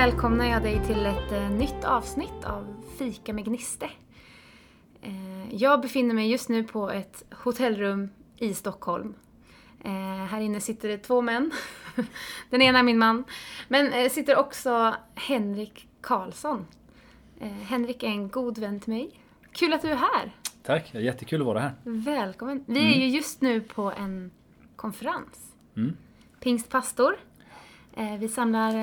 välkomnar jag dig till ett eh, nytt avsnitt av Fika med Gniste. Eh, jag befinner mig just nu på ett hotellrum i Stockholm. Eh, här inne sitter det två män. Den ena är min man. Men sitter också Henrik Karlsson. Henrik är en god vän till mig. Kul att du är här! Tack, jättekul att vara här. Välkommen! Vi är ju just nu på en konferens. Mm. Pingstpastor. Vi samlar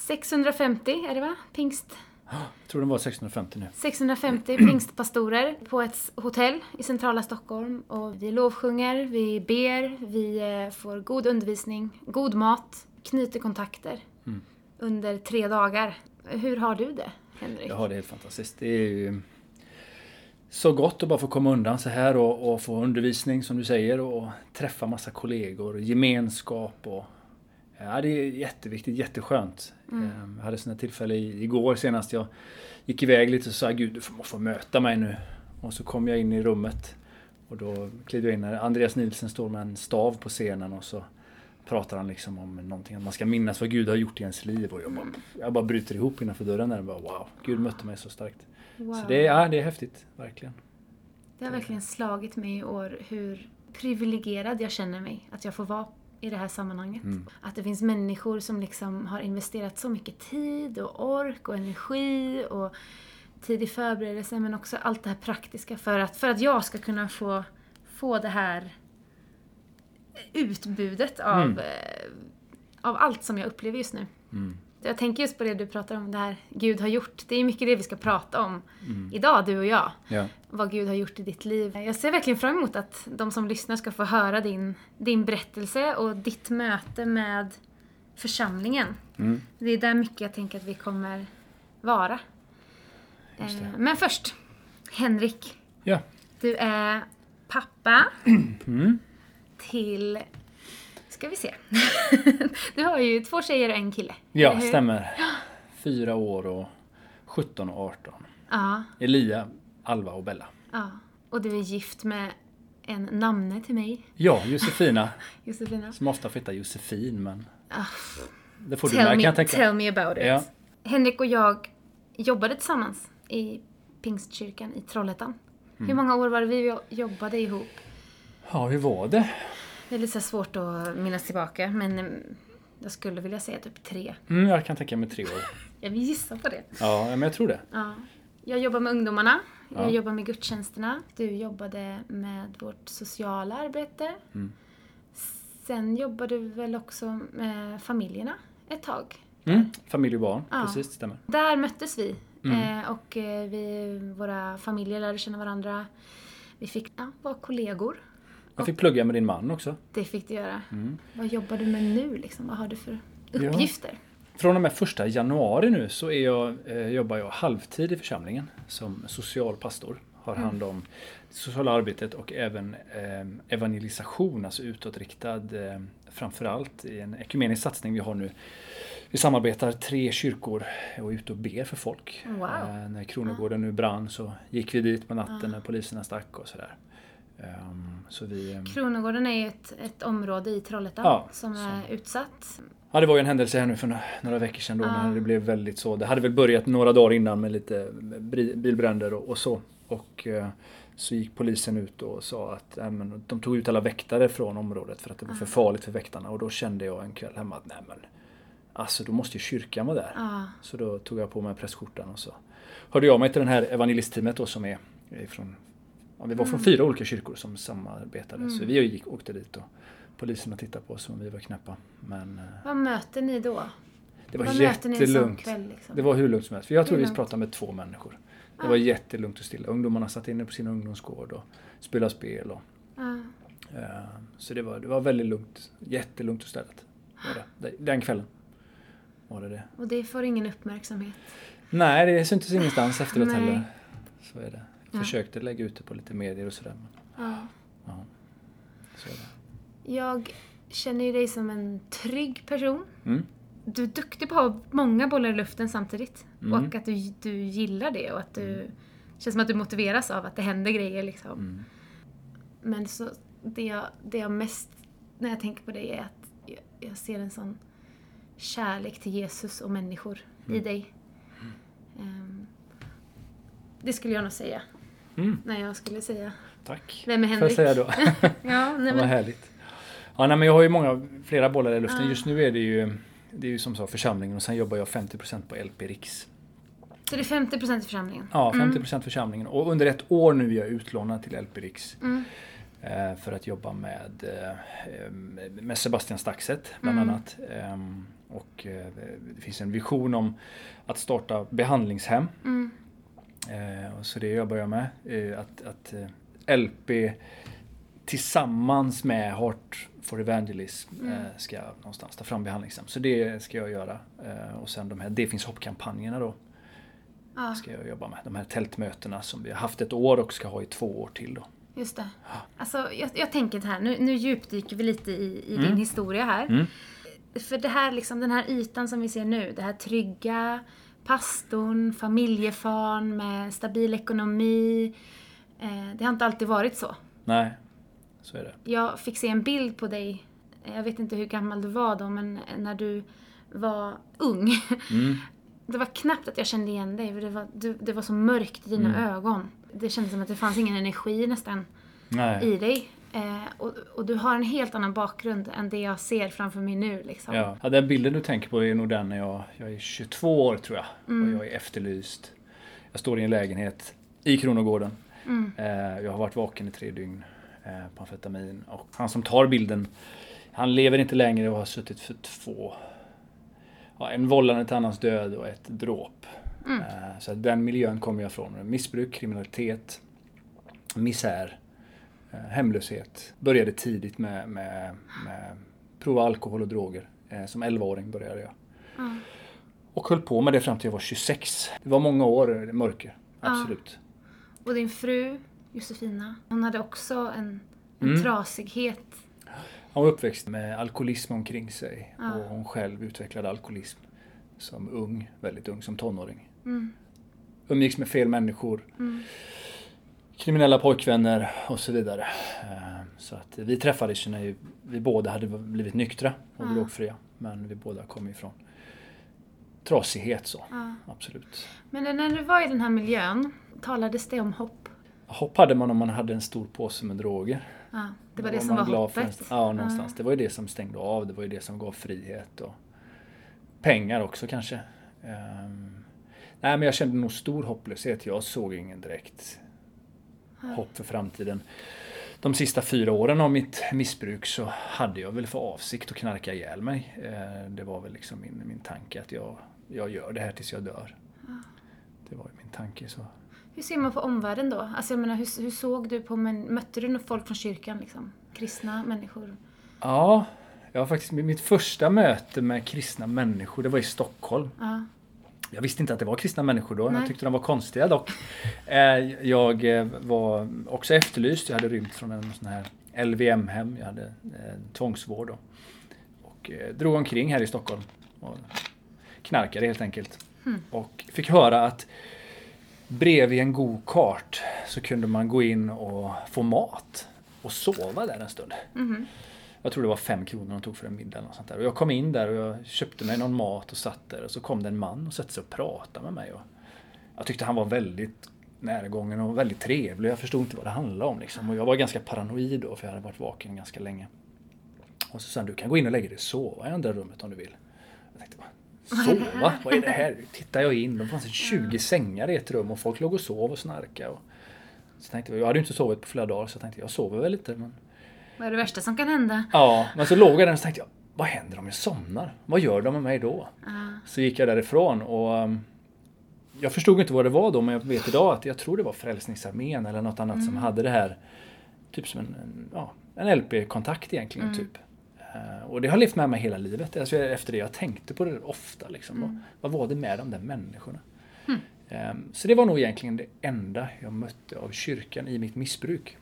650, är det va? Pingst... Jag tror den var 650 nu. 650 pingstpastorer på ett hotell i centrala Stockholm. Och vi lovsjunger, vi ber, vi eh, får god undervisning, god mat, knyter kontakter Mm. under tre dagar. Hur har du det, Henrik? Jag har det helt fantastiskt. Det är ju så gott att bara få komma undan så här och, och få undervisning som du säger och träffa massa kollegor, gemenskap och Ja, det är jätteviktigt, jätteskönt. Mm. Jag hade sådana tillfällen igår senast. Jag gick iväg lite och sa Gud, du får- måste få möta mig nu. Och så kom jag in i rummet och då klev jag in när Andreas Nielsen står med en stav på scenen och så pratar han liksom om någonting, att man ska minnas vad Gud har gjort i ens liv. Och jag bara, jag bara bryter ihop innanför dörren där och bara wow, Gud mötte mig så starkt. Wow. Så det, är- ja, det är häftigt, verkligen. Det har verkligen slagit mig i år hur privilegierad jag känner mig att jag får vara i det här sammanhanget. Mm. Att det finns människor som liksom har investerat så mycket tid och ork och energi och tid i förberedelse men också allt det här praktiska för att, för att jag ska kunna få, få det här utbudet av, Mm. eh, av allt som jag upplever just nu. Mm. Jag tänker just på det du pratar om, det här Gud har gjort. Det är mycket det vi ska prata om Mm. idag, du och jag Ja. vad Gud har gjort i ditt liv. Jag ser verkligen fram emot att de som lyssnar ska få höra din, din berättelse och ditt möte med församlingen. Mm. Det är där mycket jag tänker att vi kommer vara. Eh, Men först, Henrik. Ja. Du är pappa Mm. till... Ska vi se. Du har ju två tjejer och en kille. Ja, stämmer. Fyra år och 17 och 18. Ja, Elia, Alva och Bella. ja. Och du är gift med en namne till mig, Ja, Josefina. Josefina. Som ofta får heta Josefin, men Ah, det får du Tell med kan me, jag tänka. tell me about it. Ja. Henrik och jag jobbade tillsammans i Pingstkyrkan i Trollhättan. Mm. Hur många år var det vi jobbade ihop? ja, hur var det? Det är lite svårt att minnas tillbaka, men mm, jag skulle vilja säga typ tre. Mm, jag kan tänka mig tre år. Jag vill gissa på det. Ja, men jag tror det. Ja. Jag jobbar med ungdomarna, jag Ja. jobbar med gudstjänsterna. Du jobbade med vårt sociala arbete. Mm. Sen jobbar du väl också med familjerna ett tag? Mm. Familj och barn, Ja. precis, stämmer. Där möttes vi Mm. eh, och eh, vi, våra familjer lärde känna varandra. Vi fick ja, vara kollegor. Jag fick plugga med din man också. Det fick du göra. Mm. Vad jobbar du med nu liksom? Vad har du för Ja. uppgifter? Från och med första januari nu så är jag, eh, jobbar jag halvtid i församlingen som social pastor. Har Mm. hand om det sociala arbetet och även eh, evangelisation, alltså utåtriktad eh, framförallt i en ekumenisk satsning vi har nu. Vi samarbetar tre kyrkor och är ute och ber för folk. Wow. Eh, när Kronogården nu brann så gick vi dit på natten när poliserna stack och sådär. Ehm, så vi, ehm, Kronogården är ju ett, ett område i Trollhättan Ja, som är utsatt. Ja, det var ju en händelse här nu för några- några veckor sedan då Ja. när det blev väldigt så. Det hade väl börjat några dagar innan med lite bilbränder och, och så. Och eh, så gick polisen ut och sa att äh, men, de tog ut alla väktare från området för att det var för farligt för väktarna. Och då kände jag en kväll hemma att nej men alltså då måste ju kyrkan vara där. Ja. Så då tog jag på mig prästskjortan och så hörde jag mig till den här evangelistteamet då som är från ja, vi var från fyra olika kyrkor som samarbetade. Så vi gick, åkte dit och poliserna tittade på oss som vi var knäppa. Men eh, Vad möter ni då? det var Vad jättelugnt. kväll? Liksom? Det var hur lugnt som helst. För jag tror vi pratade med två människor. Det Ah. var jättelugnt och stilla. Ungdomarna satt inne på sin ungdomsgård och spelade spel. Och, Ja. eh, så det var, det var väldigt lugnt. Jättelugnt och städat. Det. Den kvällen var det det. Och det får ingen uppmärksamhet. Nej, det syntes ingenstans efteråt heller. Så är det. Ja. Försökte lägga ut det på lite medier och sådär. Men, Ja. ja, så är det. Jag känner ju dig som en trygg person. Mm. Du är duktig på att ha många bollar i luften samtidigt. Mm. Och att du, du gillar det och att du... Det känns som att du motiveras av att det händer grejer liksom. Mm. Men så, det, jag, det jag mest, när jag tänker på dig är att jag, jag ser en sån kärlek till Jesus och människor i dig. Ehm, det skulle jag nog säga. Mm. När jag skulle säga Tack. Vem är Får jag Henrik? säga då? Ja, nej, Vad men, härligt. Ja, nej, men jag har ju många, flera bollar i luften. Ja. Just nu är det ju, det är ju som sagt församlingen och sen jobbar jag 50% på LP Riks. så det är 50% i församlingen? Ja, 50% församlingen. Och under ett år nu är jag utlånad till LP Riks. Mm. eh, För att jobba med, eh, med Sebastian Staxet bland Mm. annat. Ehm, Och eh, det finns en vision om att starta behandlingshem. Mm. Eh, och Så det jag börjar med. eh, Att, att eh, LP tillsammans med Heart for Evangelism Mm. ska någonstans ta fram behandlingshem. Så det ska jag göra. Och sen de här Det finns hopp-kampanjerna då Ja, ska jag jobba med. De här tältmötena som vi har haft ett år och ska ha i två år till då. just det. Alltså, jag, jag tänker här, nu, nu djupdyker vi lite i, i din Mm. historia här. Mm. För det här, liksom, den här ytan som vi ser nu, det här trygga, pastorn, familjefan med stabil ekonomi. Eh, det har inte alltid varit så. Nej, så är det. Jag fick se en bild på dig, jag vet inte hur gammal du var då, men när du var ung. Mm. Det var knappt att jag kände igen dig, för det var, du, det var så mörkt i dina Mm. ögon. Det kändes som att det fanns ingen energi nästan Nej. i dig. Eh, och, och du har en helt annan bakgrund än det jag ser framför mig nu. Liksom. Ja. ja, den bilden du tänker på är nog den när jag, jag är 22 år tror jag. Mm. Och jag är efterlyst. Jag står i en lägenhet i Kronogården. Mm. Eh, jag har varit vaken i tre dygn eh, på amfetamin. Och han som tar bilden, han lever inte längre och har suttit för två. Ja, en vållande till annans död och ett dråp. Mm. Så den miljön kommer jag ifrån. Missbruk, kriminalitet, misär, hemlöshet. Började tidigt med, med, med prova alkohol och droger. Eh, som 11-åring började jag. Ja. Och höll på med det fram till jag var 26. Det var många år eh, mörker. Ja. Absolut. Och din fru, Josefina, hon hade också en, en Mm. trasighet. Hon var uppväxt med alkoholism omkring sig Ja. och hon själv utvecklade alkoholism som ung, väldigt ung, som tonåring. Mm. Umgicks med fel människor, Mm. Kriminella pojkvänner och så vidare. Eh, Så att vi träffades ju när vi båda hade blivit nyktra och Ja. drogfria. Men vi båda kom ifrån trasighet så, Ja. absolut. Men när du var i den här miljön, talades det om hopp? Hopp hade man om man hade en stor påse med droger. Ja, det var det som var för en hoppet. Ja, någonstans. Det var ju det som stängde av. Det var ju det som gav frihet och pengar också kanske. Ehm, nej, men jag kände nog stor hopplöshet. Jag såg ingen direkt hopp för framtiden. De sista fyra åren av mitt missbruk så hade jag väl för avsikt att knarka ihjäl mig. Eh, Det var väl liksom min, min tanke att jag, jag gör det här tills jag dör. Det var min tanke. så. Hur ser man på omvärlden då? Alltså jag menar, hur, hur såg du på, men, mötte du folk från kyrkan liksom? Kristna människor? Ja, jag har faktiskt mitt första möte med kristna människor, det var i Stockholm. Ja. Jag visste inte att det var kristna människor då. Nej. Jag tyckte de var konstiga dock. Eh, Jag eh, var också efterlyst. Jag hade rymt från en sån här LVM-hem. Jag hade eh, tvångsvård då. Och drog omkring här i Stockholm. Och knarkade helt enkelt. Hmm. Och fick höra att bredvid en god kart så kunde man gå in och få mat. Och sova där en stund. Mhm. Jag tror det var fem kronor de tog för en middag. Eller något sånt där. Och jag kom in där och jag köpte mig någon mat och satt där. Och så kom det en man och satte sig och pratade med mig. Och jag tyckte han var väldigt närgången och väldigt trevlig. Jag förstod inte vad det handlade om. Liksom. Och jag var ganska paranoid då för jag hade varit vaken ganska länge. Och så sa han, du kan gå in och lägga dig och sova i andra rummet om du vill. Jag tänkte, sova? Vad är det här? Tittar jag in, det fanns 20 sängar i ett rum och folk låg och sov och snarkade. Och så tänkte jag, jag hade ju inte sovit på flera dagar så jag tänkte, jag sover väl lite. Men Vad är det värsta som kan hända? Ja, men så låg jag där och tänkte jag, vad händer om jag somnar? Vad gör de med mig då? Ja. Så gick jag därifrån och um, jag förstod inte vad det var då, men jag vet idag att jag tror det var Frälsningsarmén eller något annat som hade det här, typ som en, en, ja, en LP-kontakt egentligen. typ. Eh, och det har levt med mig hela livet. Alltså, efter det jag tänkte på det ofta. Liksom. Vad, vad var det med de där människorna? Ehm, så det var nog egentligen det enda jag mötte av kyrkan i mitt missbruk.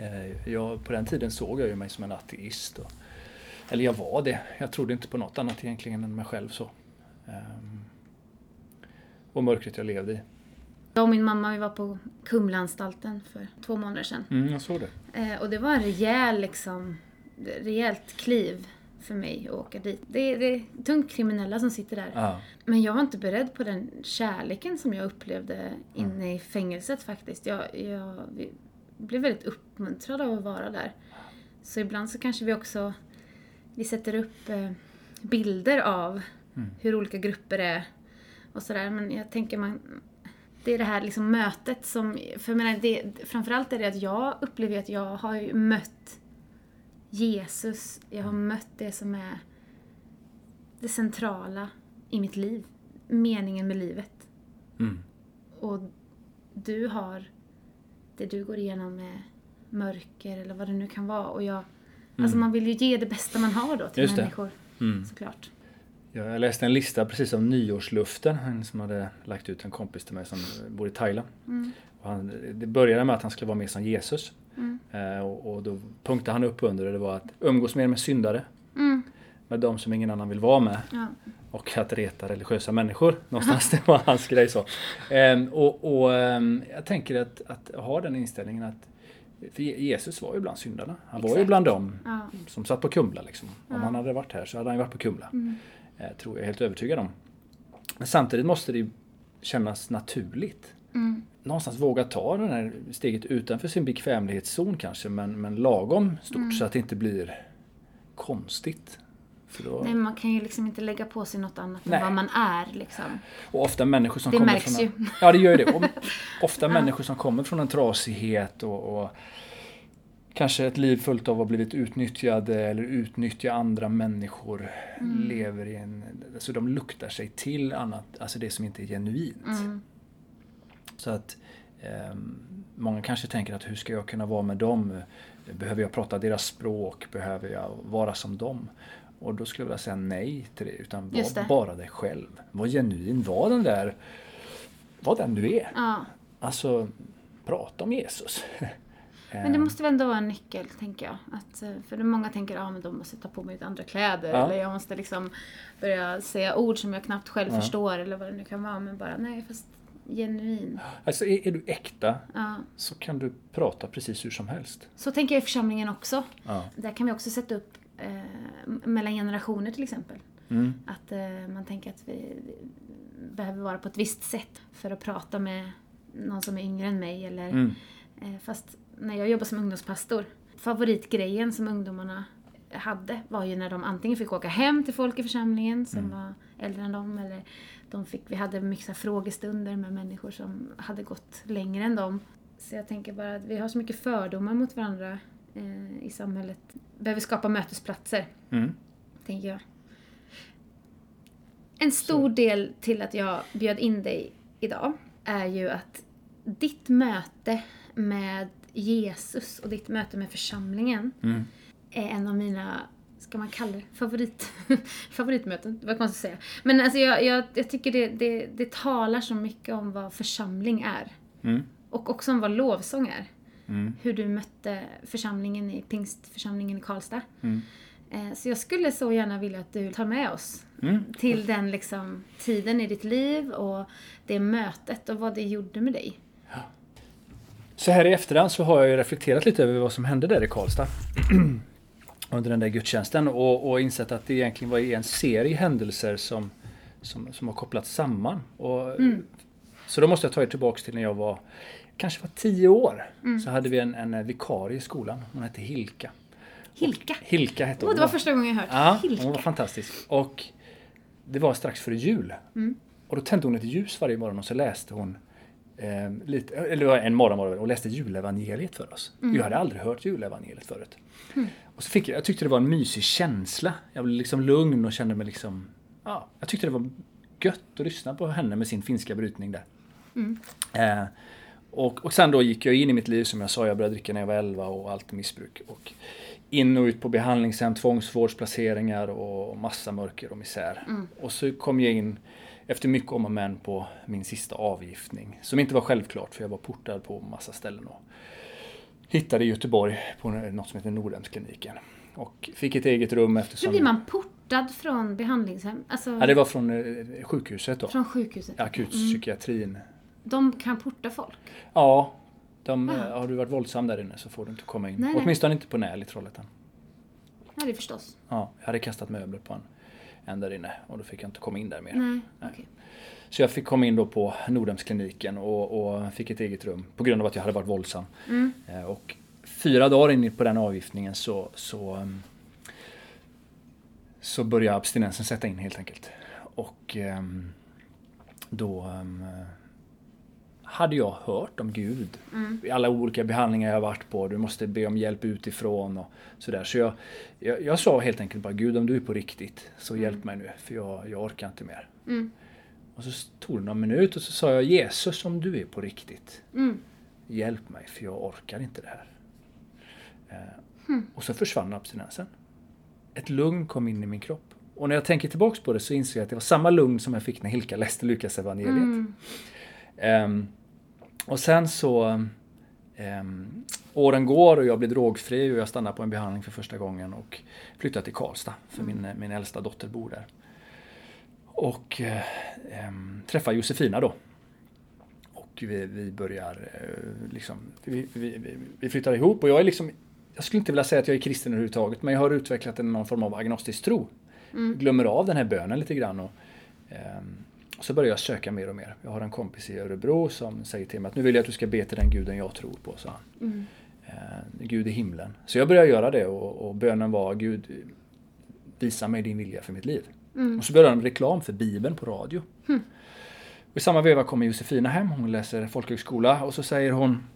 Mm. Eh, Jag, på den tiden såg jag ju mig som en ateist. Och, eller jag var det. Jag trodde inte på något annat egentligen än mig själv. så. Ehm, och mörkret jag levde i. Jag och min mamma vi var på Kumlaanstalten för två månader sedan. Mm, jag såg det. Eh, och det var en rejäl, liksom, rejält kliv för mig att åka dit. Det är, det är tungt kriminella som sitter där. Ja. Men jag var inte beredd på den kärleken som jag upplevde inne i fängelset faktiskt. Jag, jag blev väldigt uppmuntrad av att vara där. Så ibland så kanske vi också vi sätter upp eh, bilder av hur olika grupper är och sådär. Men jag tänker man det är det här liksom mötet som, för jag menar, det, framförallt är det att jag upplever att jag har ju mött Jesus, jag har mött det som är det centrala i mitt liv, meningen med livet. Mm. Och du har det du går igenom med mörker eller vad det nu kan vara. Och jag, Alltså man vill ju ge det bästa man har då till Just människor. Mm. Såklart. Ja, Jag läste en lista precis om nyårsluften. En som hade lagt ut en kompis till mig som bor i Thailand. Mm. Han, det började med att han skulle vara mer som Jesus. Mm. Eh, och, och då punktade han upp under det, det var att umgås mer med syndare. Mm. Med de som ingen annan vill vara med. Ja. Och att reta religiösa människor. Någonstans det var hans grej så. Ehm, och och ehm, jag tänker att, att ha den inställningen att för Je- Jesus var ju bland syndarna. Han var ju Exakt. bland dem Ja. som satt på Kumla. Liksom. Om Ja. han hade varit här så hade han ju varit på Kumla. Mm. Eh, tror jag är helt övertygad om. Men samtidigt måste det kännas naturligt. Mm. Någonstans våga ta det här steget utanför sin bekvämlighetszon kanske men, men lagom stort Mm. så att det inte blir konstigt. Då, Nej, man kan ju liksom inte lägga på sig något annat Nej. än vad man är liksom. och ofta människor som Det kommer märks från ju. En, ja det gör ju det. Och ofta människor som kommer från en trasighet och, och kanske ett liv fullt av att ha blivit utnyttjade eller utnyttja andra människor. Mm. Lever i en, alltså de luktar sig till annat, alltså det som inte är genuint. Mm. Så att ehm, många kanske tänker att hur ska jag kunna vara med dem? Behöver jag prata deras språk? Behöver jag vara som dem? Och då skulle jag vilja säga nej till det. Utan var det. bara dig själv. Var genuin. Var den där, var den du är. Ja. Alltså, prata om Jesus. Men det måste väl ändå vara en nyckel, tänker jag. Att, eh, för många tänker, ja men då måste jag ta på mig andra kläder. Ja. Eller jag måste liksom börja säga ord som jag knappt själv Ja. förstår. Eller vad det nu kan vara. Men bara, nej fast genuin. Alltså, är, är du äkta Ja. så kan du prata precis hur som helst. Så tänker jag i församlingen också. Ja. Där kan vi också sätta upp eh, mellan generationer till exempel. Mm. Att eh, man tänker att vi behöver vara på ett visst sätt för att prata med någon som är yngre än mig. Eller, Mm. eh, fast när jag jobbade som ungdomspastor, favoritgrejen som ungdomarna hade var ju när de antingen fick åka hem till folk i församlingen som Mm. var äldre än dem eller de fick, vi hade mycket så frågestunder med människor som hade gått längre än dem. Så jag tänker bara att vi har så mycket fördomar mot varandra eh, i samhället. Behöver skapa mötesplatser Mm. tänker jag. En stor del till att jag bjöd in dig idag är ju att ditt möte med Jesus och ditt möte med församlingen Mm. är en av mina, ska man kalla det, favorit, favoritmöten. Vad kan man säga? Men alltså jag, jag, jag tycker det, det, det talar så mycket om vad församling är. Mm. Och också om vad lovsång är. Mm. Hur du mötte församlingen i pingstförsamlingen i Karlstad. Mm. Eh, Så jag skulle så gärna vilja att du tar med oss Mm. till den liksom, tiden i ditt liv och det mötet och vad det gjorde med dig. Så här i efterhand så har jag ju reflekterat lite över vad som hände där i Karlstad. Under den där gudstjänsten och, och insett att det egentligen var en serie händelser som, som, som har kopplats samman. Och, Mm. Så då måste jag ta er tillbaks till när jag var kanske var tio år. Mm. Så hade vi en, en vikarie i skolan. Hon hette Hilka. Hilka. Hilka hette hon. det var första gången jag hört. Ja, Hilka. hon var fantastisk. Och det var strax före jul. Mm. Och då tände hon ett ljus varje morgon och så läste hon eh, lite, eller en morgon var det och läste julevangeliet för oss. Mm. Jag hade aldrig hört julevangeliet förut. Och så fick jag, jag tyckte det var en mysig känsla. Jag blev liksom lugn och kände mig liksom, ja, jag tyckte det var gött att lyssna på henne med sin finska brytning där. Mm. Eh, och, och sen då gick jag in i mitt liv som jag sa, jag började dricka när jag var 11 och allt missbruk. Och in och ut på behandlingshem, tvångsvårdsplaceringar och massa mörker och misär. Mm. Och så kom jag in efter mycket om och men på min sista avgiftning. Som inte var självklart för jag var portad på massa ställen. Och hittade i Göteborg på något som heter Nordhemskliniken. Och fick ett eget rum Hur eftersom... blir man portad från behandlingshem? Alltså, Ja, det var från eh, sjukhuset då. från sjukhuset? Akutpsykiatrin. De kan porta folk? Ja, de, Jaha. har du varit våldsam där inne så får du inte komma in. Nej, nej. Åtminstone inte på Näl i Trollhättan. Ja, det förstås. Ja, jag hade kastat möbler på en, en där inne och då fick jag inte komma in där mer. Nej, Nej. okej. Så jag fick komma in då på Nordhemskliniken och, och fick ett eget rum på grund av att jag hade varit våldsam. Mm. Eh, Och fyra dagar in på den avgiftningen så, så, um, så började abstinensen sätta in helt enkelt. Och um, då um, hade jag hört om Gud Mm. i alla olika behandlingar jag har varit på. Du måste be om hjälp utifrån och sådär. Så jag, jag, jag sa helt enkelt bara Gud om du är på riktigt så hjälp mig nu för jag, jag orkar inte mer. Mm. Och så tog det någon minut och så sa jag Jesus om du är på riktigt Mm. Hjälp mig för jag orkar inte det här. Eh, Hmm. Och så försvann abstinensen. Ett lugn kom in i min kropp. Och när jag tänker tillbaks på det så inser jag att det var samma lugn som jag fick när Hilka läste Lukas evangeliet. Mm. Och sen så ehm, Åren går och jag blir drogfri och jag stannar på en behandling för första gången och flyttar till Karlstad för min, min äldsta dotter bor där. Och eh, ehm, träffar Josefina då. Och vi, vi börjar eh, liksom, vi, vi, vi, flyttar ihop och jag är liksom jag skulle inte vilja säga att jag är kristen överhuvudtaget men jag har utvecklat en någon form av agnostisk tro. Mm. Glömmer av den här bönen lite grann och och så börjar jag söka mer och mer. Jag har en kompis i Örebro som säger till mig att nu vill jag att du ska be till den guden jag tror på, sa han. Mm. Eh, Gud i himlen. Så jag började göra det och, och bönen var Gud visa mig din vilja för mitt liv. Mm. Och så började han reklam för Bibeln på radio. Och I samma veva kommer Josefina hem, hon läser folkhögskola och så säger hon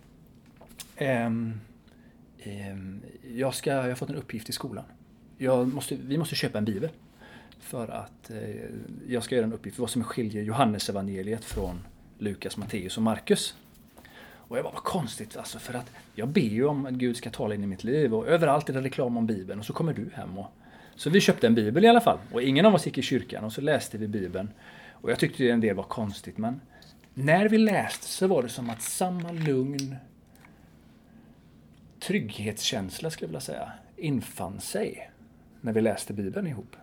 ehm, ehm, jag, ska, jag har fått en uppgift i skolan. Måste, vi måste köpa en bibel. För att eh, jag ska göra en uppgift, vad som skiljer Johannes evangeliet från Lukas, Matteus och Markus. Och jag bara, vad konstigt alltså, för att jag ber ju om att Gud ska tala in i mitt liv och överallt är det reklam om Bibeln och så kommer du hem och... Så vi köpte en bibel i alla fall och ingen av oss gick i kyrkan och så läste vi Bibeln. Och jag tyckte en del var konstigt men när vi läste så var det som att samma lugn, trygghetskänsla skulle jag vilja säga, infann sig när vi läste Bibeln ihop.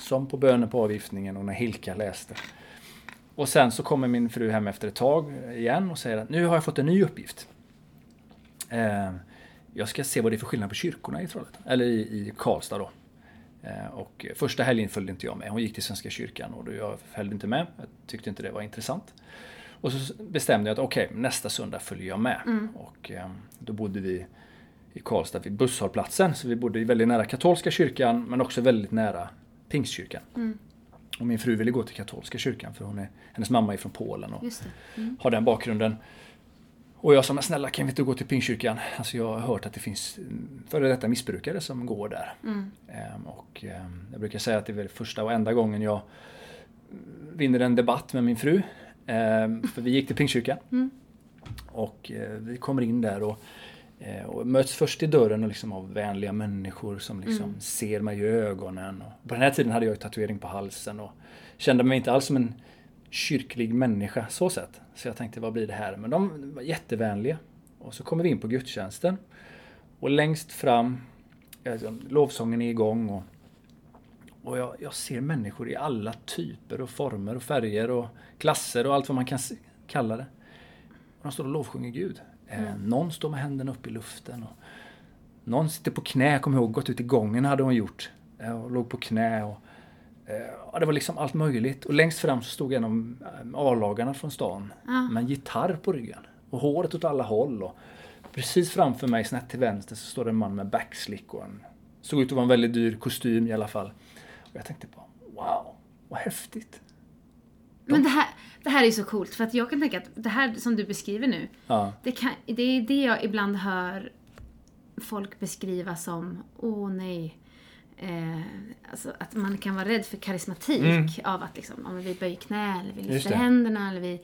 Som på bönen på avgiftningen och när Hilka läste. Och sen så kommer min fru hem efter ett tag igen och säger att nu har jag fått en ny uppgift. Eh, jag ska se vad det är för skillnad på kyrkorna i Trollhättan, eller i, i Karlstad då. Eh, och första helgen följde inte jag med. Hon gick till Svenska kyrkan och jag följde inte med. Jag tyckte inte det var intressant. Och så bestämde jag att okej, nästa söndag följer jag med. Och eh, då bodde vi i Karlstad vid busshållplatsen. Så vi bodde väldigt nära katolska kyrkan men också väldigt nära pingstkyrkan. Mm. Och min fru ville gå till katolska kyrkan för hon är, hennes mamma är från Polen och. Mm. har den bakgrunden. Och jag sa, men snälla kan vi inte gå till pingstkyrkan? Alltså jag har hört att det finns mm, före detta missbrukare som går där. Mm. Ehm, och ehm, jag brukar säga att det är väl första och enda gången jag vinner en debatt med min fru. Ehm, för vi gick till pingstkyrkan. Mm. Och eh, vi kommer in där och, och möts först i dörren och liksom av vänliga människor som liksom Mm. ser mig i ögonen. Och på den här tiden hade jag tatuering på halsen och kände mig inte alls som en kyrklig människa så sett. Så jag tänkte, vad blir det här? Men de var jättevänliga. Och så kommer vi in på gudstjänsten. Och längst fram, alltså, lovsången är igång och, och jag, jag ser människor i alla typer och former och färger och klasser och allt vad man kan kalla det. Och de står och lovsjunger Gud. Eh, någon står med händerna upp i luften. Och någon sitter på knä, kom ihåg, gått ut i gången hade hon gjort. Eh, och låg på knä. Och, eh, ja, det var liksom allt möjligt. Och längst fram så stod en av A-lagarna från stan Ja. med en gitarr på ryggen. Och håret åt alla håll. Och precis framför mig, snett till vänster, så står det en man med backslick och en... Såg ut att vara en väldigt dyr kostym i alla fall. Och jag tänkte på, wow, vad häftigt. Men det här, det här är så coolt för att jag kan tänka att det här som du beskriver nu, Ja, det, kan, det är det jag ibland hör folk beskriva som, åh nej, eh, alltså att man kan vara rädd för karismatik Mm. av att liksom, om vi böjer knä eller vi lyfter händerna eller vi,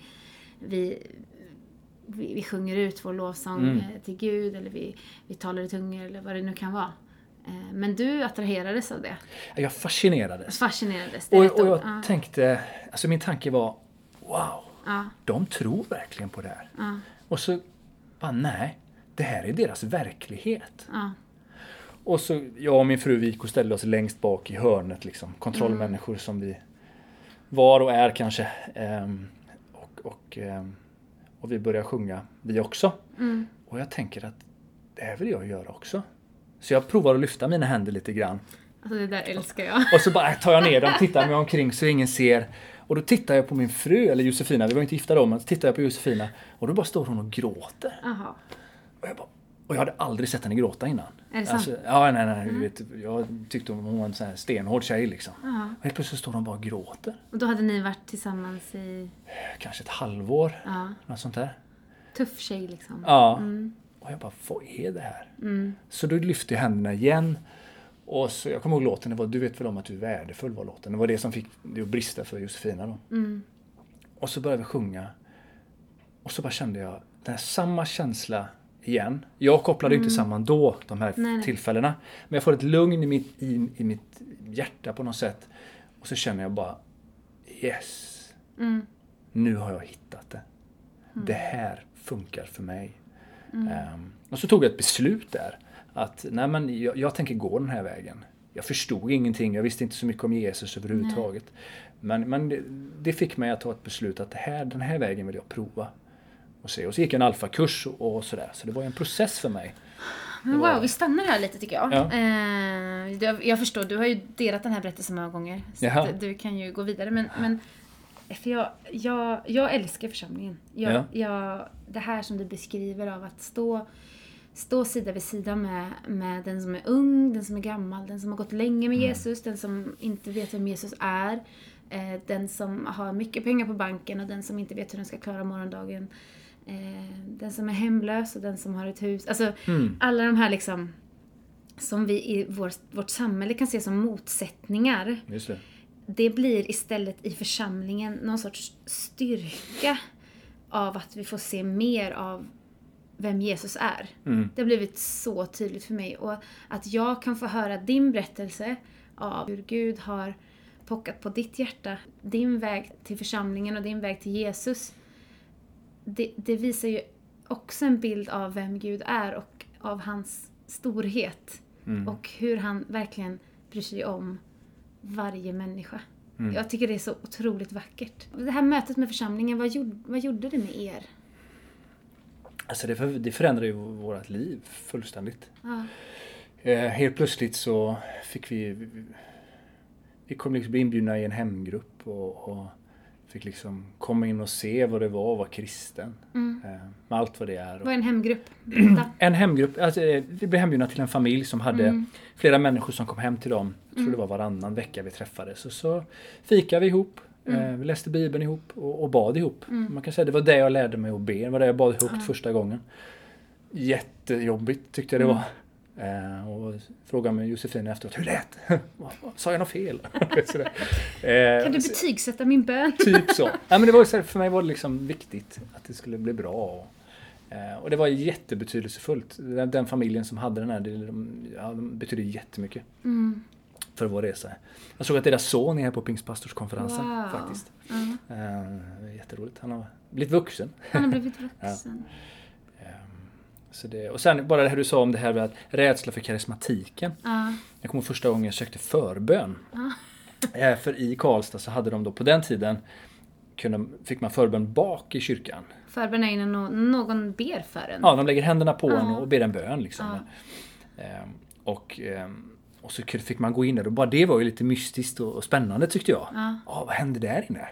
vi, vi, vi sjunger ut vår lovsång Mm. eh, till Gud eller vi, vi talar i tungor eller vad det nu kan vara. Eh, men du attraherades av det, jag fascinerades. fascinerades. Det Och, och jag ord. tänkte, alltså min tanke var, wow, ja, de tror verkligen på det här. ja, Och så, bara nej, det här är deras verklighet. ja. Och så jag och min fru vi gick och ställde oss längst bak i hörnet liksom. Kontrollmänniskor som vi var och är kanske. Ehm, och, och, ehm, och vi började sjunga vi också. Mm. Och jag tänker att det här vill jag göra också. Så jag provar att lyfta mina händer lite grann. Alltså det där älskar jag. Och så bara tar jag ner dem, tittar mig omkring så ingen ser. Och då tittar jag på min fru, eller Josefina, vi var inte gifta då, men så tittar jag på Josefina och då bara står hon och gråter. Jaha. Och jag, bara, och jag hade aldrig sett henne gråta innan. Är det sant? Alltså, ja, nej, nej. Du vet, jag tyckte hon var en sån här stenhård tjej liksom. Ja. Och helt plötsligt står hon bara och gråter. Och då hade ni varit tillsammans i... Kanske ett halvår, Ja. något sånt där. Tuff tjej liksom. Ja. Mm. Och jag bara, vad är det här? Mm. Så då lyfte jag händerna igen. Och så, jag kommer ihåg låten, det var Du vet väl om att du är värdefull var låten. Det var det som fick det att brista för Josefina då. Mm. Och så började vi sjunga. Och så bara kände jag den här samma känsla igen. Jag kopplade inte samman då, de här Nej, tillfällena. Men jag får ett lugn i mitt, i, i mitt hjärta på något sätt. Och så känner jag bara Yes! Mm. Nu har jag hittat det. Det här funkar för mig. Mm. Ehm, och så tog jag ett beslut där. Att nej men jag, jag tänker gå den här vägen. Jag förstod ingenting, jag visste inte så mycket om Jesus överhuvudtaget. Men, men det, det fick mig att ta ett beslut att det här, den här vägen vill jag prova. Och, se. och så gick jag en alfakurs och, och sådär. Så det var en process för mig. Men wow, vi stannar här lite tycker jag. Ja. Eh, jag, förstår, du har ju delat den här berättelsen många gånger. Så du kan ju gå vidare. Men, men för jag, jag, jag älskar församlingen. Jag, Ja. jag, det här som du beskriver av att stå, stå sida vid sida med, med den som är ung, den som är gammal, den som har gått länge med Jesus, den som inte vet vem Jesus är. Eh, den som har mycket pengar på banken och den som inte vet hur den ska klara morgondagen. Eh, den som är hemlös och den som har ett hus. Alltså Mm. alla de här liksom som vi i vår, vårt samhälle kan se som motsättningar. Det. Det blir istället i församlingen någon sorts styrka av att vi får se mer av vem Jesus är. Mm. Det har blivit så tydligt för mig. Och att jag kan få höra din berättelse av hur Gud har pockat på ditt hjärta, din väg till församlingen och din väg till Jesus. Det, det visar ju också en bild av vem Gud är och av hans storhet. Mm. Och hur han verkligen bryr sig om varje människa. Mm. Jag tycker det är så otroligt vackert. Det här mötet med församlingen, vad gjorde, vad gjorde det med er? Alltså det, för, det förändrade ju vårt liv fullständigt. Ja. Eh, helt plötsligt så fick vi... Vi, vi kom liksom bli inbjudna i en hemgrupp och, och fick liksom komma in och se vad det var att vara kristen. Mm. Eh, med allt vad det är. Vad är en hemgrupp? En hemgrupp, alltså, eh, vi blev hembjudna till en familj som hade Mm. flera människor som kom hem till dem. Jag tror det var varannan vecka vi träffades. Och så fikade vi ihop. Mm. Eh, vi läste Bibeln ihop och, och bad ihop. Man kan säga det var det jag lärde mig att be. Det var det jag bad högt första gången. Jättejobbigt tyckte jag det Mm. var. Eh, och frågade mig Josefin efteråt, hur lät Sa jag något fel? Eh, Kan du betygsätta min bön? Typ så. Ja, men det var, så för mig var det liksom viktigt att det skulle bli bra. Och, eh, och det var jättebetydelsefullt. Den, den familjen som hade den här, det, de, ja, de betydde jättemycket Mm. För vår resa. Jag såg att deras son är här på Pingstpastorskonferensen Wow. faktiskt. Ja. Eh, jätteroligt. Han har blivit vuxen. Han har blivit vuxen. Eh, så det, och sen bara det här du sa om det här med att rädsla för karismatiken. Ja. Jag kommer första gången jag sökte förbön. Eh, För i Karlstad så hade de då på den tiden kunde, fick man förbön bak i kyrkan. Förbön är ju när nå- någon ber för en. Ja, de lägger händerna på Ja. en och ber en bön. Liksom. Ja. Ehm, och, ehm, och så fick man gå in där och bara det var ju lite mystiskt och, spännande tyckte jag. Ja. Ja, vad hände där inne?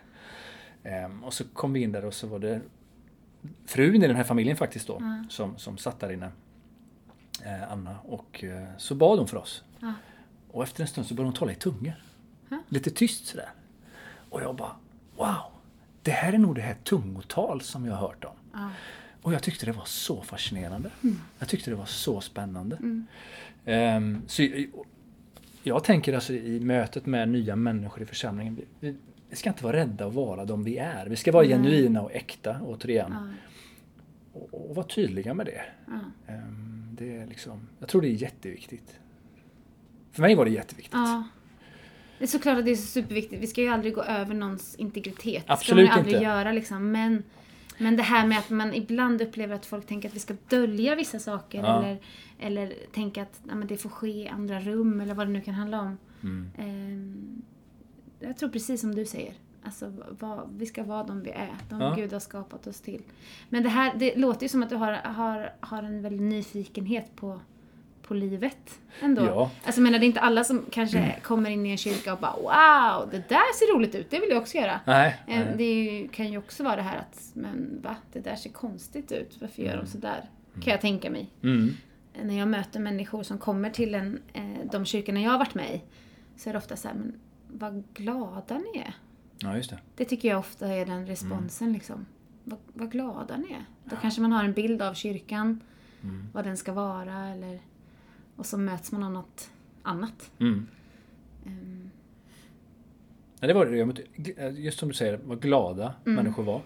Ehm, och så kom vi in där och så var det frun i den här familjen faktiskt då Ja. som, som satt där inne. Eh, Anna. Och eh, så bad hon för oss. Ja. Och efter en stund så började hon tala i tungor. Lite tyst sådär. Och jag bara Wow! Det här är nog det här tungotal som jag har hört om. Och jag tyckte det var så fascinerande. Jag tyckte det var så spännande. Mm. Ehm, så jag tänker alltså i mötet med nya människor i församlingen. Vi, vi, ska inte vara rädda att vara de vi är. Vi ska vara Nej. genuina och äkta återigen. Ja. Och, och vara tydliga med det. Ehm, det är liksom, jag tror det är jätteviktigt. För mig var det jätteviktigt. Ja. Det är såklart att det är superviktigt. Vi ska ju aldrig gå över någons integritet. Absolut ska man aldrig inte. göra liksom. Men, men det här med att man ibland upplever att folk tänker att vi ska dölja vissa saker. Ja. Eller, eller tänka att ja, det får ske i andra rum eller vad det nu kan handla om. Mm. Ehm, jag tror precis som du säger. Alltså, vad, vi ska vara de vi är. De Ja. Gud har skapat oss till. Men det här, det låter ju som att du har, har, har en väldig nyfikenhet på, på livet ändå. Ja. Alltså jag menar, det är inte alla som kanske Mm. kommer in i en kyrka och bara wow, det där ser roligt ut, det vill jag också göra. Nej. Eh, nej. Det ju, kan ju också vara det här att, men va, det där ser konstigt ut, varför gör de sådär? Kan jag tänka mig. Mm. När jag möter människor som kommer till en, eh, de kyrkorna jag har varit med i, så är det ofta så här, men vad glada ni är. Ja, just det. Det tycker jag ofta är den responsen liksom. Vad, vad glada ni är. Då kanske man har en bild av kyrkan, vad den ska vara eller... Och så möts man av något annat. Mm. Ehm, Ja, det var det. Mötte, just som du säger, vad glada Mm. människor var.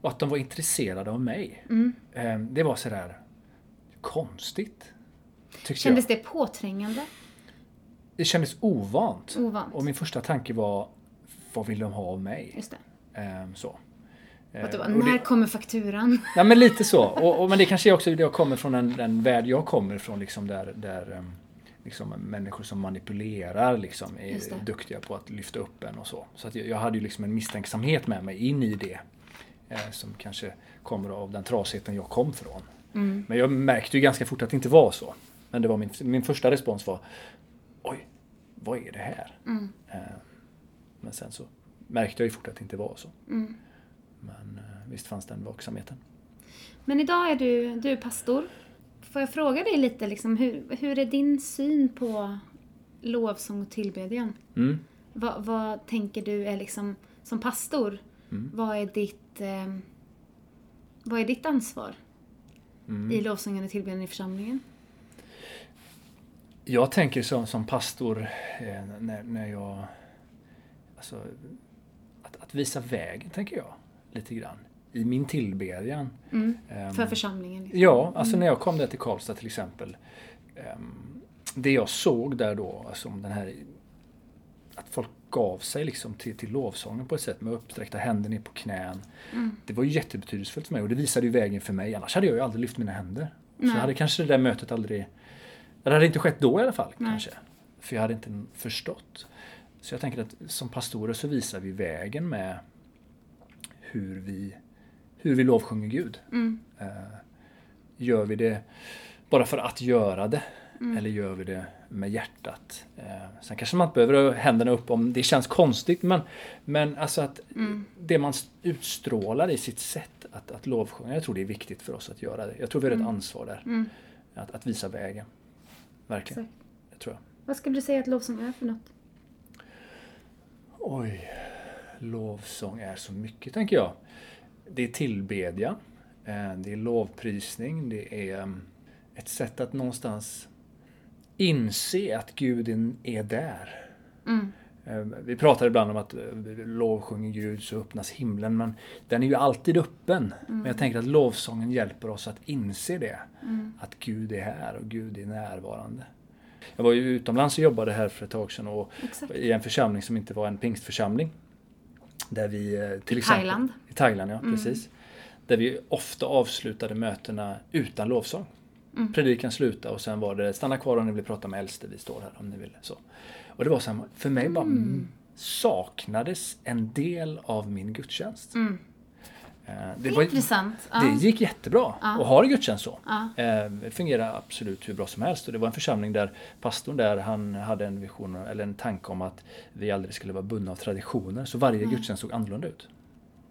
Och att de var intresserade av mig. mm. Eh, Det var sådär konstigt. Kändes jag. det påträngande? Det kändes ovant. Ovant? Och min första tanke var, vad vill de ha av mig? Just det. Eh, Så. Att det var, Eh, det- när kommer fakturan? Ja men lite så. Och, och, men det kanske är också jag kommer från den, den värld jag kommer ifrån liksom där, där em, liksom, människor som manipulerar liksom, är det. duktiga på att lyfta upp en och så. Så att jag, jag hade ju liksom en misstänksamhet med mig in i det. Eh, som kanske kommer av den trasigheten jag kom från. Mm. Men jag märkte ju ganska fort att det inte var så. Men det var min, min första respons var Oj, vad är det här? Mm. Eh, men sen så märkte jag ju fort att det inte var så. Mm. Men eh, visst fanns den vaksamheten. Men idag är du, du är pastor. Får jag fråga dig lite, liksom, hur, hur är din syn på lovsång och tillbedjan? Mm. Vad, vad tänker du är liksom, som pastor, Mm. vad är ditt, eh, vad är ditt ansvar Mm. i lovsången och tillbedjan i församlingen? Jag tänker som, som pastor eh, när, när jag... Alltså, att, att visa vägen, tänker jag. Lite grann. I min tillbedjan. Mm. Ehm, För församlingen? Liksom. Ja, alltså när jag kom där till Karlstad till exempel. ehm, Det jag såg där då, alltså den här... Att folk gav sig liksom till, till lovsången på ett sätt med uppsträckta händer ner på knän. Mm. Det var ju jättebetydelsefullt för mig och det visade ju vägen för mig. Annars hade jag ju aldrig lyft mina händer. Så Nej. hade kanske det där mötet aldrig... Det hade inte skett då i alla fall Nej. kanske. För jag hade inte förstått. Så jag tänker att som pastorer så visar vi vägen med hur vi, hur vi lovsjunger Gud. Mm. Eh, Gör vi det bara för att göra det? Mm. Eller gör vi det med hjärtat? Eh, Sen kanske man inte behöver händerna upp om det känns konstigt men, men alltså att Mm. det man utstrålar i sitt sätt att, att lovsjunga, jag tror det är viktigt för oss att göra det. Jag tror vi har ett ansvar där. Mm. Att, att visa vägen. Verkligen. Exakt. Det tror jag. Vad skulle du säga att lovsång är för något? Oj, lovsång är så mycket tänker jag. Det är tillbedjan, eh, det är lovprisning, det är mm, ett sätt att någonstans inse att Gud är där. Mm. Eh, Vi pratar ibland om att eh, lovsjunger Gud så öppnas himlen, men den är ju alltid öppen. Men jag tänker att lovsången hjälper oss att inse det. Att Gud är här och Gud är närvarande. Jag var ju utomlands och jobbade här för ett tag sedan och Exakt. i en församling som inte var en pingstförsamling. Där vi eh, till I exempel, Thailand. I Thailand, ja precis. Där vi ofta avslutade mötena utan lovsång. Predikan slutade och sen var det stanna kvar om ni vill prata med äldste, vi står här om ni vill. Så. Och det var så här, för mig bara mm. saknades en del av min gudstjänst. Mm. Eh, Det var- intressant. Ja. det gick jättebra Ja. att ha det gudstjänst så. Ja. Eh, fungerar absolut hur bra som helst. Och det var en församling där pastorn där han hade en vision eller en tanke om att vi aldrig skulle vara bundna av traditioner. Så varje gudstjänst såg annorlunda ut.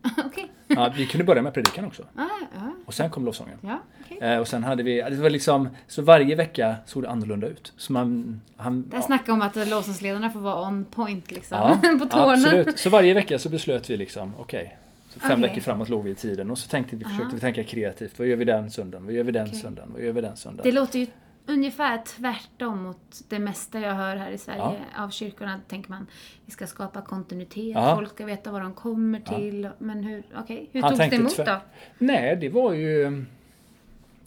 Okej. Ja, vi kunde börja med predikan också. Ja, ja, Och sen kom lovsången. ja. okej. Eh, Och sen hade vi, det var liksom, så varje vecka såg det annorlunda ut. Så man, han, Det här snackar om att lovsångsledarna får vara on point liksom. Ja, på tårna. absolut. Så varje vecka så beslöt vi liksom, okej. Så fem Okej. veckor framåt låg vi i tiden och så tänkte vi, försökte vi tänka kreativt. Vad gör vi den söndagen? Vad gör vi den Okej. söndagen? Vad gör vi den Det söndagen? låter ju ungefär tvärtom mot det mesta jag hör här i Sverige av kyrkorna. tänker man, vi ska skapa kontinuitet, Ja. folk ska veta vad de kommer till. Men hur, okej, hur Han togs det emot då? Nej, det var ju...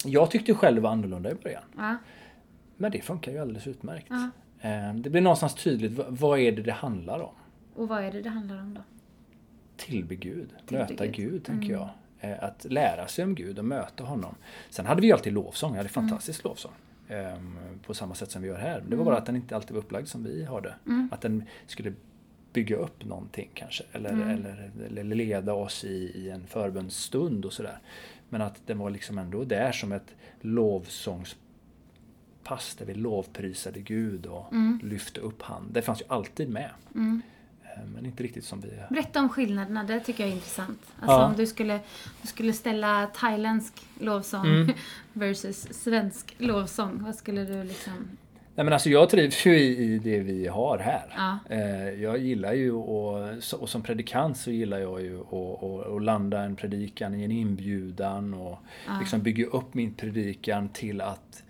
Jag tyckte själv det var annorlunda i början. Ja, Men det funkar ju alldeles utmärkt. ja. Eh, Det blir någonstans tydligt, vad är det det handlar om? Och vad är det det handlar om då? Tillbe Gud, Tillbe möta Gud. Gud, tänker Mm. jag. Eh, Att lära sig om Gud och möta honom. Sen hade vi ju alltid lovsång, vi hade Mm. fantastisk lovsång. Ehm, På samma sätt som vi gör här. Det var bara att den inte alltid var upplagd som vi har det. Mm. Att den skulle bygga upp någonting kanske. Eller, Mm. eller, eller leda oss i, i en förbönsstund och sådär. Men att den var liksom ändå där som ett lovsångspålägg pass där vi lovprisade Gud och Mm. lyfte upp han. Det fanns ju alltid med. Mm. Eh, Men inte riktigt som vi... Berätta om skillnaderna, det tycker jag är intressant. Alltså Ja. om du skulle, du skulle ställa thailändsk lovsång Mm. versus svensk lovsång. Vad skulle du liksom... Nej men alltså jag trivs ju i, i det vi har här. Ja. Eh, Jag gillar ju och, och som predikant så gillar jag ju att, att, att landa en predikan i en inbjudan och Ja. liksom bygga upp min predikan till att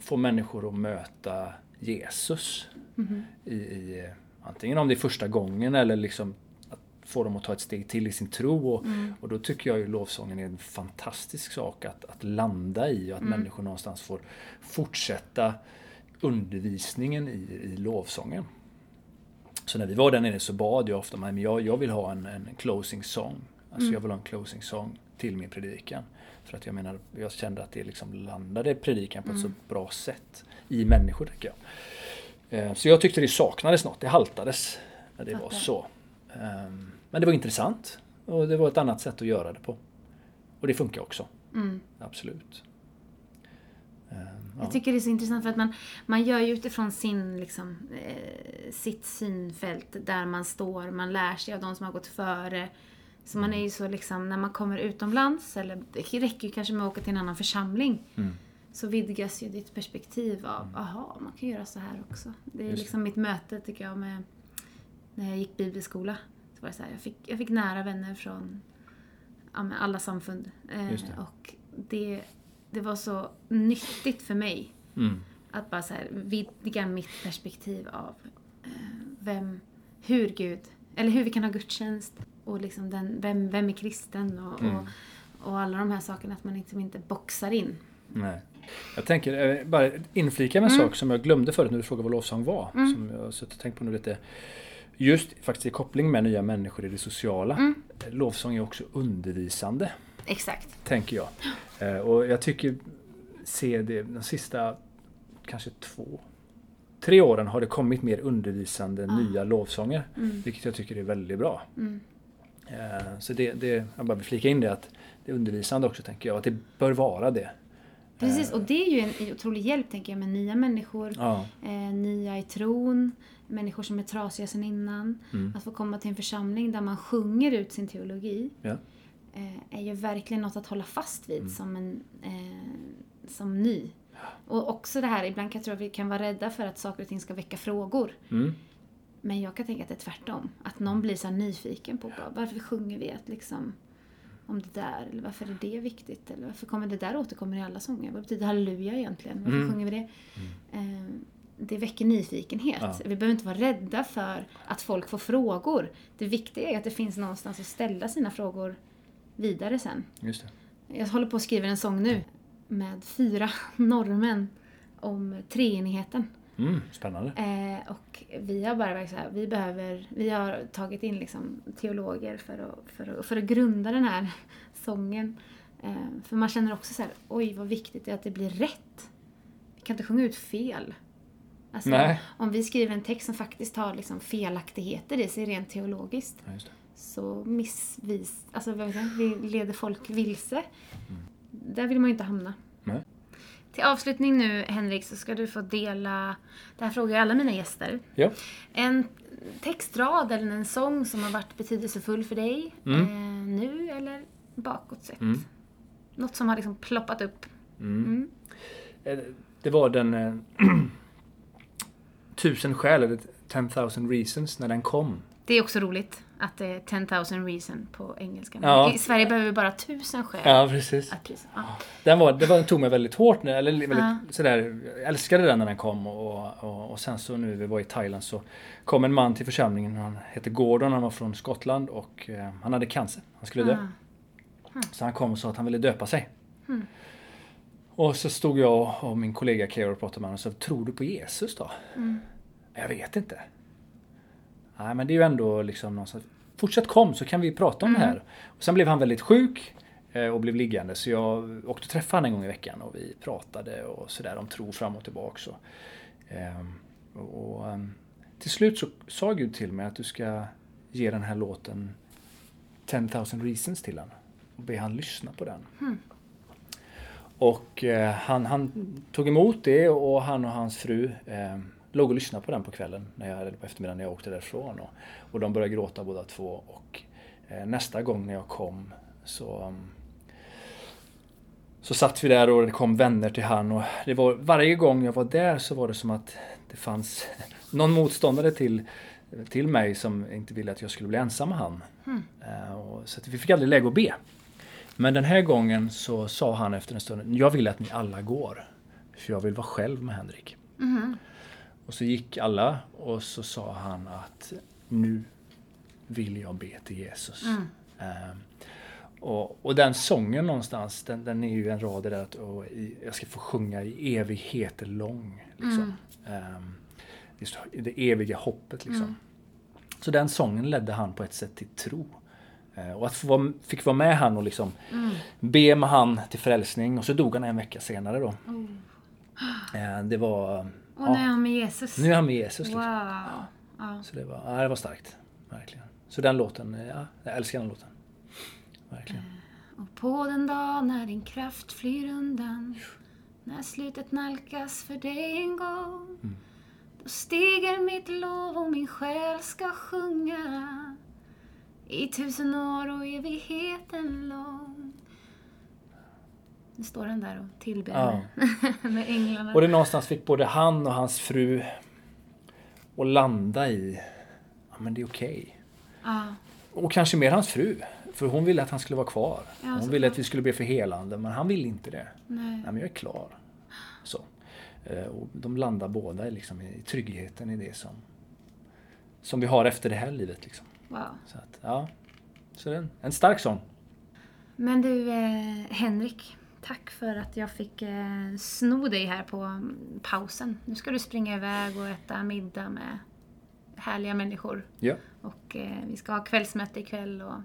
få människor att möta Jesus. Mhm. I, i, antingen om det är första gången eller liksom att få dem att ta ett steg till i sin tro. Och, Mm. och då tycker jag ju lovsången är en fantastisk sak att, att landa i och att Mm. människor någonstans får fortsätta undervisningen i, i lovsången. Så när vi var där nere så bad jag ofta, men jag, jag vill ha en, en closing song. Alltså Mm. jag vill ha en closing song till min predikan. För att jag menar, jag kände att det liksom landade predikan på ett Mm. så bra sätt i människor tycker jag. Eh, Så jag tyckte det saknades något, det haltades när det var så. Ehm, Men det var intressant och det var ett annat sätt att göra det på. Och det funkar också, Mm. absolut. Ehm, ja. Jag tycker det är så intressant för att man, man gör ju utifrån sin, liksom, eh, sitt synfält där man står, man lär sig av de som har gått före. Så man är ju så liksom, när man kommer utomlands, eller det räcker ju kanske med att åka till en annan församling, Mm. Så vidgas ju ditt perspektiv av, aha, man kan göra så här också. Det är Just liksom mitt möte tycker jag med, när jag gick bibelskola. Så var det så här, jag, fick, jag fick nära vänner från alla samfund. Eh, det. Och det, det var så nyttigt för mig Mm. att bara så här vidga mitt perspektiv av eh, vem, hur Gud, eller hur vi kan ha gudstjänst och liksom den, vem, vem är kristen och, Mm. och, och alla de här sakerna, att man liksom inte boxar in. Nej. Jag tänker eh, bara inflika med en Mm. sak som jag glömde förut när du frågade vad lovsång var. Mm. Som jag har suttit och tänkt på nu lite. Just faktiskt i koppling med nya människor i det sociala. Mm. Lovsång är också undervisande, Exakt. tänker jag. Eh, Och jag tycker, se det de sista kanske två, tre åren har det kommit mer undervisande Ah. nya lovsånger. Mm. Vilket jag tycker är väldigt bra. Mm. Eh, Så det, det, jag bara vill flika in det att det är undervisande också tänker jag. Att det bör vara det. Precis, Eh, och det är ju en otrolig hjälp tänker jag med nya människor, Ja. eh, nya i tron, människor som är trasiga sedan innan. Mm. Att få komma till en församling där man sjunger ut sin teologi Ja. eh, är ju verkligen något att hålla fast vid Mm. som, en, eh, som ny. Och också det här, ibland kan jag tro att vi kan vara rädda för att saker och ting ska väcka frågor. Mm. Men jag kan tänka att det är tvärtom. Att någon blir så här nyfiken på bara, varför sjunger vi att liksom, om det där? Eller varför är det viktigt? Eller varför kommer det där återkommer i alla sånger? Vad betyder halleluja egentligen? Varför Mm. sjunger vi det? Eh, det väcker nyfikenhet. Ja. Vi behöver inte vara rädda för att folk får frågor. Det viktiga är att det finns någonstans att ställa sina frågor vidare sen. Just det. Jag håller på att skriva en sång nu med fyra norrmän om treenigheten. Mm, spännande. Eh, och vi har bara varit så här, vi behöver, vi har tagit in liksom teologer för att, för att, för att grunda den här sången. Eh, för man känner också så här, oj vad viktigt det är att det blir rätt. Vi kan inte sjunga ut fel. Alltså, Nej. om vi skriver en text som faktiskt har liksom felaktigheter i sig rent teologiskt Ja, så missvis, alltså vi leder folk vilse. Mm. Där vill man ju inte hamna. Nej. Till avslutning nu Henrik så ska du få dela, det här frågar jag alla mina gäster. Ja. En textrad eller en sång som har varit betydelsefull för dig Mm. eh, nu eller bakåt sett. Mm. Något som har liksom ploppat upp. Mm. Mm. Eh, Det var den eh, Tusen skäl, eller 10,000 reasons, när den kom. Det är också roligt att det är 10,000 reason på engelska. Ja. I Sverige behöver vi bara tusen skäl Ja, precis. att prisa. Ja. Den, var, det var, den tog mig väldigt hårt, när- eller väldigt, Ja. sådär, jag älskade den när den kom och, och, och sen så nu vi var i Thailand så kom en man till församlingen, han hette Gordon, han var från Skottland och eh, han hade cancer. Han skulle dö. Ah. Så han kom och sa att han ville döpa sig. Mm. Och så stod jag och min kollega Kero och pratade med honom och sa, tror du på Jesus då? Mm. Jag vet inte. Nej men det är ju ändå liksom någonstans, fortsätt kom så kan vi prata om Mm. det här. Och sen blev han väldigt sjuk eh, och blev liggande så jag åkte och träffade honom en gång i veckan och vi pratade och sådär om tro fram och tillbaka. Och, ehm, och, och, ehm, till slut så sa Gud till mig att du ska ge den här låten 10,000 reasons till honom och be han lyssna på den. Mm. Och eh, han, han tog emot det och han och hans fru eh, låg och lyssnade på den på kvällen, när jag, eller på eftermiddagen när jag åkte därifrån. Och, och de började gråta båda två. Och eh, nästa gång när jag kom så um, så satt vi där och det kom vänner till han och det var, varje gång jag var där så var det som att det fanns någon motståndare till, till mig som inte ville att jag skulle bli ensam med han. Mm. Så vi fick aldrig läge att be. Men den här gången så sa han efter en stund, jag vill att ni alla går. För jag vill vara själv med Henrik. Mm. Och så gick alla och så sa han att nu vill jag be till Jesus. Mm. Uh, och, och, den sången någonstans, den, den är ju en rad där att och, i, jag ska få sjunga i evigheter lång. Liksom. Mm. Um, just det eviga hoppet liksom. Mm. Så den sången ledde han på ett sätt till tro. Uh, och att få vara, fick vara med han och liksom mm. be med han till frälsning och så dog han en vecka senare då. Uh, det var... Och nu är han med Jesus. Nu är han med Jesus. Liksom. Wow. Ja. Så det var, ja, det var starkt. Verkligen. Så den låten, ja, jag älskar den låten. Verkligen. Eh, och på den dag när din kraft flyr undan när slutet nalkas för dig en gång mm. Då stiger mitt lov och min själ ska sjunga i tusen år och evigheten lång. Nu står den där och tillber ja. med änglarna. Och det någonstans fick både han och hans fru att landa i, ja men det är okej. Okay. Ja. Och kanske mer hans fru. För hon ville att han skulle vara kvar. Ja, hon ville att vi skulle be för helande, men han ville inte det. Nej. Nej men jag är klar. Så. Eh, och de landar båda liksom i tryggheten i det som, som vi har efter det här livet. Liksom. Wow. Så att, ja. Så det är en, en stark sån. Men du, eh, Henrik. Tack för att jag fick eh, sno dig här på pausen. Nu ska du springa iväg och äta middag med härliga människor. Ja. Och eh, vi ska ha kvällsmöte ikväll och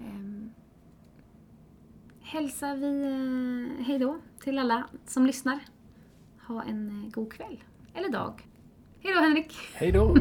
eh, hälsar vi eh, hejdå till alla som lyssnar. Ha en eh, god kväll. Eller dag. Hejdå Henrik! Hejdå!